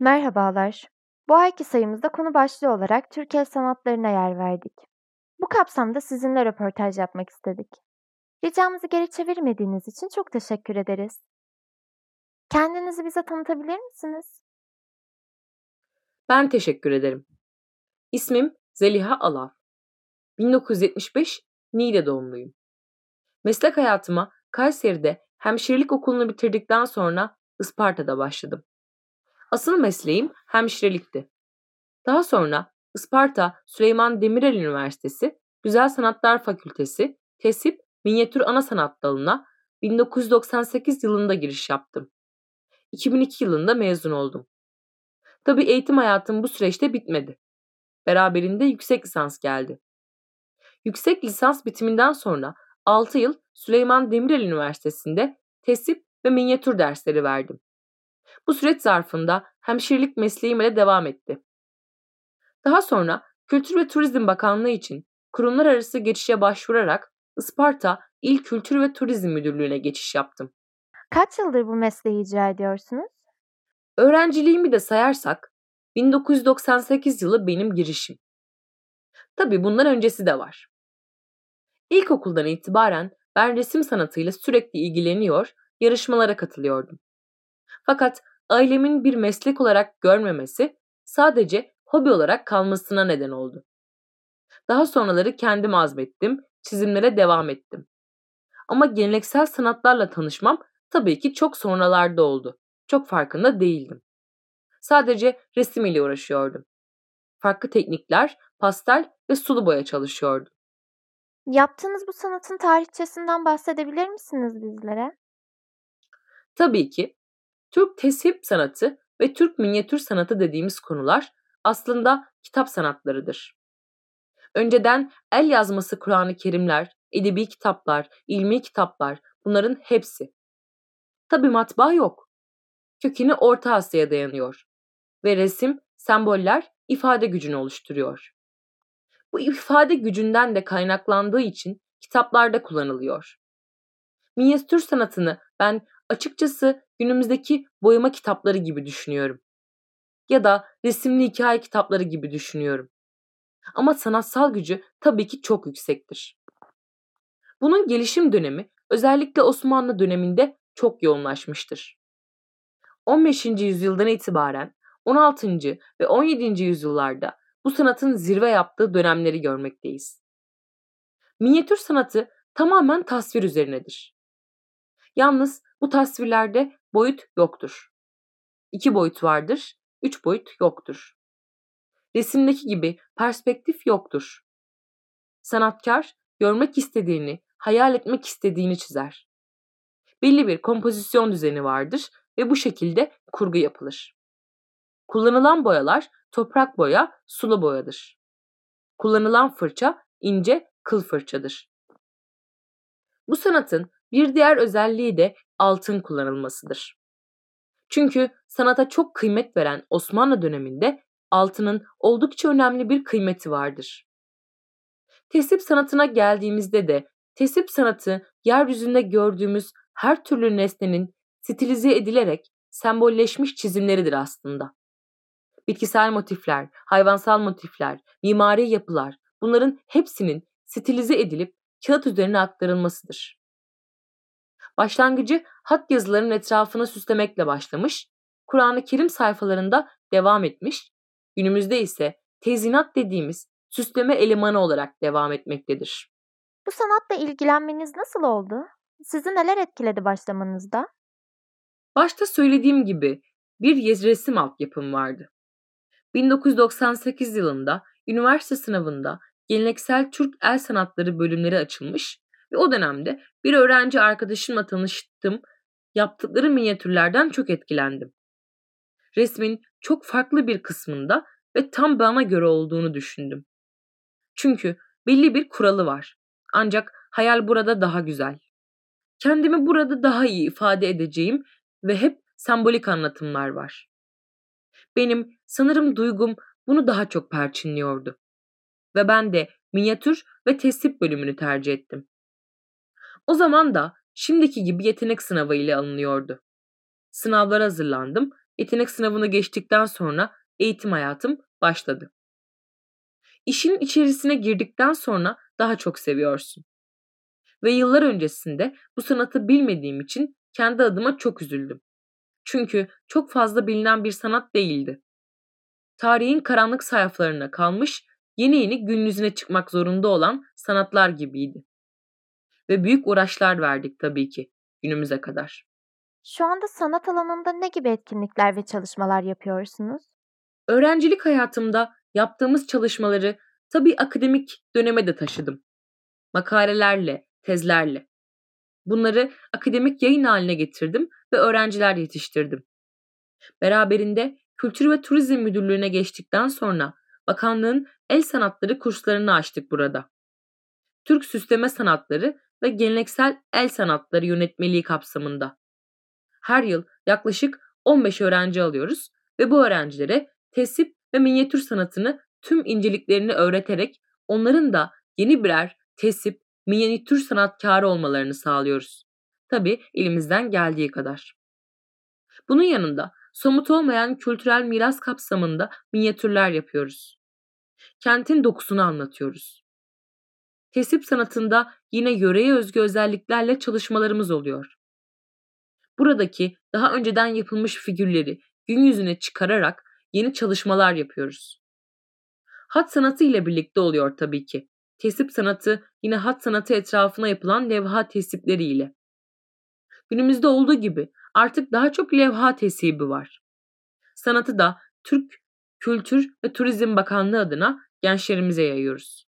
Merhabalar. Bu ayki sayımızda konu başlığı olarak Türk el sanatlarına yer verdik. Bu kapsamda sizinle röportaj yapmak istedik. Ricamızı geri çevirmediğiniz için çok teşekkür ederiz. Kendinizi bize tanıtabilir misiniz? Ben teşekkür ederim. İsmim Zeliha Alav. 1975 Niğde doğumluyum. Meslek hayatıma Kayseri'de hemşirelik okulunu bitirdikten sonra Isparta'da başladım. Asıl mesleğim hemşirelikti. Daha sonra Isparta Süleyman Demirel Üniversitesi Güzel Sanatlar Fakültesi Tesip Minyatür Ana Sanat Dalı'na 1998 yılında giriş yaptım. 2002 yılında mezun oldum. Tabii eğitim hayatım bu süreçte bitmedi. Beraberinde yüksek lisans geldi. Yüksek lisans bitiminden sonra 6 yıl Süleyman Demirel Üniversitesi'nde tesip ve minyatür dersleri verdim. Bu süreç zarfında hemşirelik mesleğime de devam etti. Daha sonra Kültür ve Turizm Bakanlığı için kurumlar arası geçişe başvurarak Isparta İl Kültür ve Turizm Müdürlüğü'ne geçiş yaptım. Kaç yıldır bu mesleği icra ediyorsunuz? Öğrenciliğimi de sayarsak 1998 yılı benim girişim. Tabii bundan öncesi de var. İlkokuldan itibaren ben resim sanatıyla sürekli ilgileniyor, yarışmalara katılıyordum. Fakat ailemin bir meslek olarak görmemesi sadece hobi olarak kalmasına neden oldu. Daha sonraları kendim azmettim, çizimlere devam ettim. Ama geleneksel sanatlarla tanışmam tabii ki çok sonralarda oldu. Çok farkında değildim. Sadece resim ile uğraşıyordum. Farklı teknikler, pastel ve sulu boya çalışıyordum. Yaptığınız bu sanatın tarihçesinden bahsedebilir misiniz bizlere? Tabii ki Türk tesip sanatı ve Türk minyatür sanatı dediğimiz konular aslında kitap sanatlarıdır. Önceden el yazması Kur'an-ı Kerimler, edebi kitaplar, ilmi kitaplar bunların hepsi. Tabi matbaa yok. Kökeni Orta Asya'ya dayanıyor ve resim, semboller ifade gücünü oluşturuyor. Bu ifade gücünden de kaynaklandığı için kitaplarda kullanılıyor. Minyatür sanatını ben açıkçası günümüzdeki boyama kitapları gibi düşünüyorum. Ya da resimli hikaye kitapları gibi düşünüyorum. Ama sanatsal gücü tabii ki çok yüksektir. Bunun gelişim dönemi özellikle Osmanlı döneminde çok yoğunlaşmıştır. 15. yüzyıldan itibaren 16. ve 17. yüzyıllarda bu sanatın zirve yaptığı dönemleri görmekteyiz. Minyatür sanatı tamamen tasvir üzerinedir. Yalnız bu tasvirlerde boyut yoktur. İki boyut vardır, üç boyut yoktur. Resimdeki gibi perspektif yoktur. Sanatkar görmek istediğini, hayal etmek istediğini çizer. Belli bir kompozisyon düzeni vardır ve bu şekilde kurgu yapılır. Kullanılan boyalar toprak boya, sulu boyadır. Kullanılan fırça ince kıl fırçadır. Bu sanatın bir diğer özelliği de altın kullanılmasıdır. Çünkü sanata çok kıymet veren Osmanlı döneminde altının oldukça önemli bir kıymeti vardır. Tesip sanatına geldiğimizde de tesip sanatı yeryüzünde gördüğümüz her türlü nesnenin stilize edilerek sembolleşmiş çizimleridir aslında. Bitkisel motifler, hayvansal motifler, mimari yapılar bunların hepsinin stilize edilip kağıt üzerine aktarılmasıdır. Başlangıcı hat yazılarının etrafını süslemekle başlamış, Kur'an-ı Kerim sayfalarında devam etmiş, günümüzde ise tezinat dediğimiz süsleme elemanı olarak devam etmektedir. Bu sanatla ilgilenmeniz nasıl oldu? Sizi neler etkiledi başlamanızda? Başta söylediğim gibi bir resim altyapım vardı. 1998 yılında üniversite sınavında geleneksel Türk el sanatları bölümleri açılmış ve o dönemde bir öğrenci arkadaşımla tanıştım. Yaptıkları minyatürlerden çok etkilendim. Resmin çok farklı bir kısmında ve tam bana göre olduğunu düşündüm. Çünkü belli bir kuralı var. Ancak hayal burada daha güzel. Kendimi burada daha iyi ifade edeceğim ve hep sembolik anlatımlar var. Benim sanırım duygum bunu daha çok perçinliyordu. Ve ben de minyatür ve tesip bölümünü tercih ettim. O zaman da şimdiki gibi yetenek sınavı ile alınıyordu. Sınavlara hazırlandım yetenek sınavını geçtikten sonra eğitim hayatım başladı. İşin içerisine girdikten sonra daha çok seviyorsun. Ve yıllar öncesinde bu sanatı bilmediğim için kendi adıma çok üzüldüm. Çünkü çok fazla bilinen bir sanat değildi. Tarihin karanlık sayfalarına kalmış, yeni yeni gün yüzüne çıkmak zorunda olan sanatlar gibiydi. Ve büyük uğraşlar verdik tabii ki günümüze kadar. Şu anda sanat alanında ne gibi etkinlikler ve çalışmalar yapıyorsunuz? Öğrencilik hayatımda yaptığımız çalışmaları tabii akademik döneme de taşıdım. Makalelerle, tezlerle. Bunları akademik yayın haline getirdim ve öğrenciler yetiştirdim. Beraberinde Kültür ve Turizm Müdürlüğü'ne geçtikten sonra bakanlığın el sanatları kurslarını açtık burada. Türk Süsleme Sanatları ve Geleneksel El Sanatları Yönetmeliği kapsamında. Her yıl yaklaşık 15 öğrenci alıyoruz ve bu öğrencilere tesip ve minyatür sanatını tüm inceliklerini öğreterek onların da yeni birer tesip, minyatür sanatkarı olmalarını sağlıyoruz. Tabi elimizden geldiği kadar. Bunun yanında somut olmayan kültürel miras kapsamında minyatürler yapıyoruz. Kentin dokusunu anlatıyoruz. Tesip sanatında yine yöreye özgü özelliklerle çalışmalarımız oluyor. Buradaki daha önceden yapılmış figürleri gün yüzüne çıkararak yeni çalışmalar yapıyoruz. Hat sanatı ile birlikte oluyor tabii ki. Tesip sanatı yine hat sanatı etrafına yapılan levha tesipleriyle. Günümüzde olduğu gibi artık daha çok levha tesibi var. Sanatı da Türk Kültür ve Turizm Bakanlığı adına gençlerimize yayıyoruz.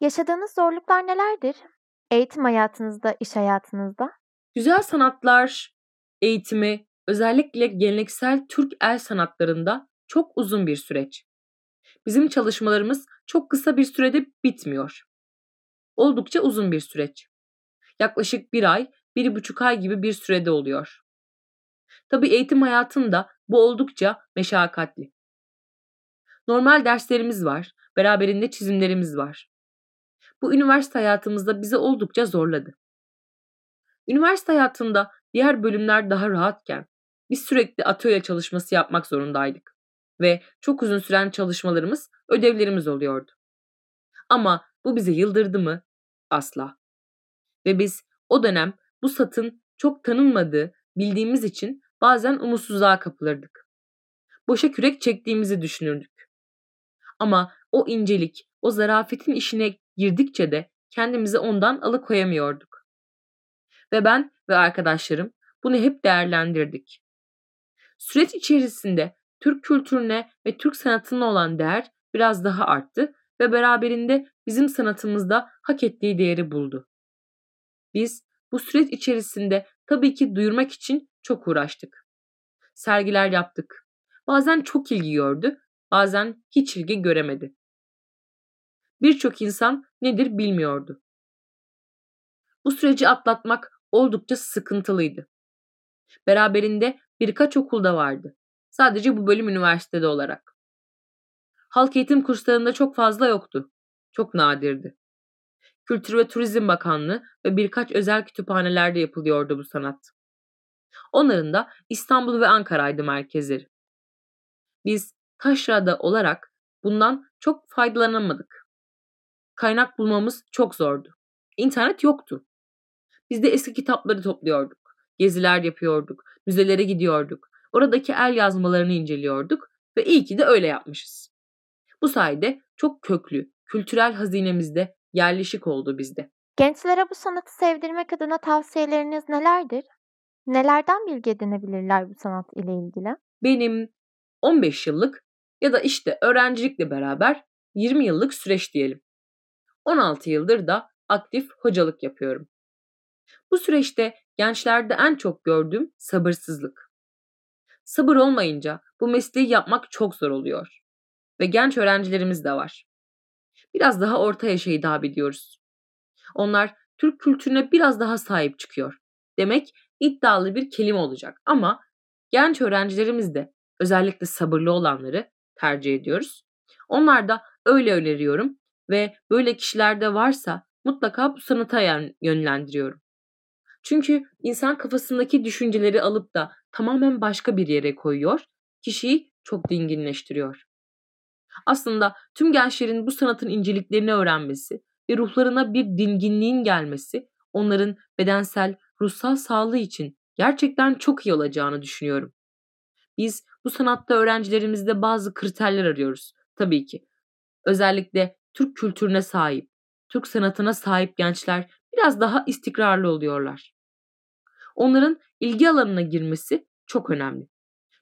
Yaşadığınız zorluklar nelerdir? Eğitim hayatınızda, iş hayatınızda? Güzel sanatlar eğitimi özellikle geleneksel Türk el sanatlarında çok uzun bir süreç. Bizim çalışmalarımız çok kısa bir sürede bitmiyor. Oldukça uzun bir süreç. Yaklaşık bir ay, bir buçuk ay gibi bir sürede oluyor. Tabi eğitim hayatında bu oldukça meşakkatli. Normal derslerimiz var, beraberinde çizimlerimiz var. Bu üniversite hayatımızda bizi oldukça zorladı. Üniversite hayatında diğer bölümler daha rahatken biz sürekli atölye çalışması yapmak zorundaydık ve çok uzun süren çalışmalarımız, ödevlerimiz oluyordu. Ama bu bizi yıldırdı mı? Asla. Ve biz o dönem bu satın çok tanınmadığı bildiğimiz için bazen umutsuzluğa kapılırdık. Boşa kürek çektiğimizi düşünürdük. Ama o incelik, o zarafetin işine girdikçe de kendimizi ondan alıkoyamıyorduk. Ve ben ve arkadaşlarım bunu hep değerlendirdik. Süreç içerisinde Türk kültürüne ve Türk sanatına olan değer biraz daha arttı ve beraberinde bizim sanatımızda hak ettiği değeri buldu. Biz bu süreç içerisinde tabii ki duyurmak için çok uğraştık. Sergiler yaptık. Bazen çok ilgi gördü, bazen hiç ilgi göremedi. Birçok insan nedir bilmiyordu. Bu süreci atlatmak oldukça sıkıntılıydı. Beraberinde birkaç okulda vardı. Sadece bu bölüm üniversitede olarak. Halk eğitim kurslarında çok fazla yoktu. Çok nadirdi. Kültür ve Turizm Bakanlığı ve birkaç özel kütüphanelerde yapılıyordu bu sanat. Onların da İstanbul ve Ankara'ydı merkezleri. Biz taşrada olarak bundan çok faydalanamadık. Kaynak bulmamız çok zordu. İnternet yoktu. Biz de eski kitapları topluyorduk. Geziler yapıyorduk. Müzelere gidiyorduk. Oradaki el yazmalarını inceliyorduk ve iyi ki de öyle yapmışız. Bu sayede çok köklü, kültürel hazinemizde yerleşik oldu bizde. Gençlere bu sanatı sevdirmek adına tavsiyeleriniz nelerdir? Nelerden bilgi edinebilirler bu sanat ile ilgili? Benim 15 yıllık ya da işte öğrencilikle beraber 20 yıllık süreç diyelim. 16 yıldır da aktif hocalık yapıyorum. Bu süreçte gençlerde en çok gördüğüm sabırsızlık. Sabır olmayınca bu mesleği yapmak çok zor oluyor. Ve genç öğrencilerimiz de var. Biraz daha orta yaşa hitap ediyoruz. Onlar Türk kültürüne biraz daha sahip çıkıyor. Demek iddialı bir kelime olacak ama genç öğrencilerimiz de özellikle sabırlı olanları tercih ediyoruz. Onlar da öyle öneriyorum ve böyle kişiler de varsa mutlaka bu sanata yönlendiriyorum. Çünkü insan kafasındaki düşünceleri alıp da tamamen başka bir yere koyuyor kişiyi çok dinginleştiriyor. Aslında tüm gençlerin bu sanatın inceliklerini öğrenmesi ve ruhlarına bir dinginliğin gelmesi onların bedensel, ruhsal sağlığı için gerçekten çok iyi olacağını düşünüyorum. Biz bu sanatta öğrencilerimizde bazı kriterler arıyoruz tabii ki. Özellikle Türk kültürüne sahip, Türk sanatına sahip gençler biraz daha istikrarlı oluyorlar. Onların ilgi alanına girmesi çok önemli.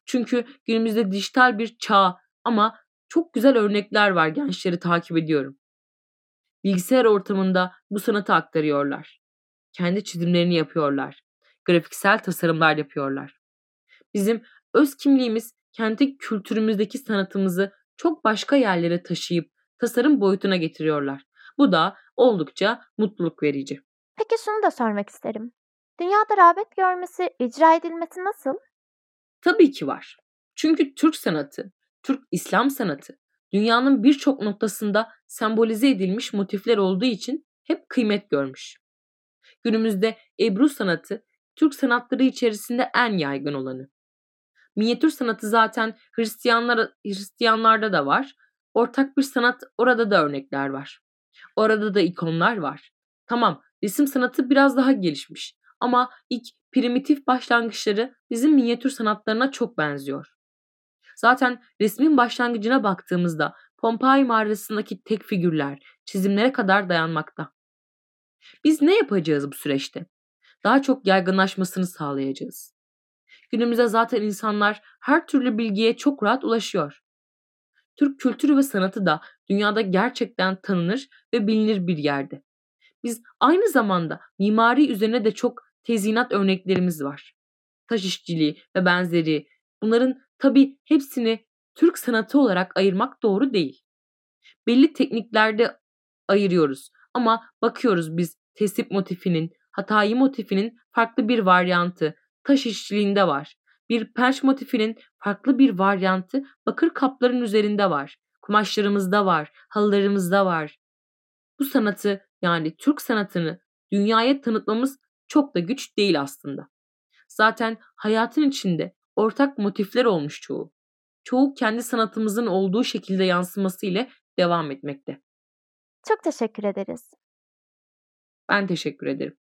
Çünkü günümüzde dijital bir çağ ama çok güzel örnekler var gençleri takip ediyorum. Bilgisayar ortamında bu sanatı aktarıyorlar. Kendi çizimlerini yapıyorlar. Grafiksel tasarımlar yapıyorlar. Bizim öz kimliğimiz kendi kültürümüzdeki sanatımızı çok başka yerlere taşıyıp tasarım boyutuna getiriyorlar. Bu da oldukça mutluluk verici. Peki şunu da sormak isterim. Dünyada rağbet görmesi, icra edilmesi nasıl? Tabii ki var. Çünkü Türk sanatı, Türk İslam sanatı dünyanın birçok noktasında sembolize edilmiş motifler olduğu için hep kıymet görmüş. Günümüzde Ebru sanatı Türk sanatları içerisinde en yaygın olanı. Minyatür sanatı zaten Hristiyanlar, Hristiyanlarda da var. Ortak bir sanat orada da örnekler var. Orada da ikonlar var. Tamam resim sanatı biraz daha gelişmiş ama ilk primitif başlangıçları bizim minyatür sanatlarına çok benziyor. Zaten resmin başlangıcına baktığımızda Pompei mağarasındaki tek figürler, çizimlere kadar dayanmakta. Biz ne yapacağız bu süreçte? Daha çok yaygınlaşmasını sağlayacağız. Günümüzde zaten insanlar her türlü bilgiye çok rahat ulaşıyor. Türk kültürü ve sanatı da dünyada gerçekten tanınır ve bilinir bir yerde. Biz aynı zamanda mimari üzerine de çok tezyinat örneklerimiz var. Taş işçiliği ve benzeri bunların tabi hepsini Türk sanatı olarak ayırmak doğru değil. Belli tekniklerde ayırıyoruz ama bakıyoruz biz tesip motifinin, hatayi motifinin farklı bir varyantı taş işçiliğinde var. Bir penç motifinin farklı bir varyantı bakır kapların üzerinde var. Kumaşlarımızda var, halılarımızda var. Bu sanatı yani Türk sanatını dünyaya tanıtmamız çok da güç değil aslında. Zaten hayatın içinde ortak motifler olmuş çoğu. Çoğu kendi sanatımızın olduğu şekilde yansıması ile devam etmekte. Çok teşekkür ederiz. Ben teşekkür ederim.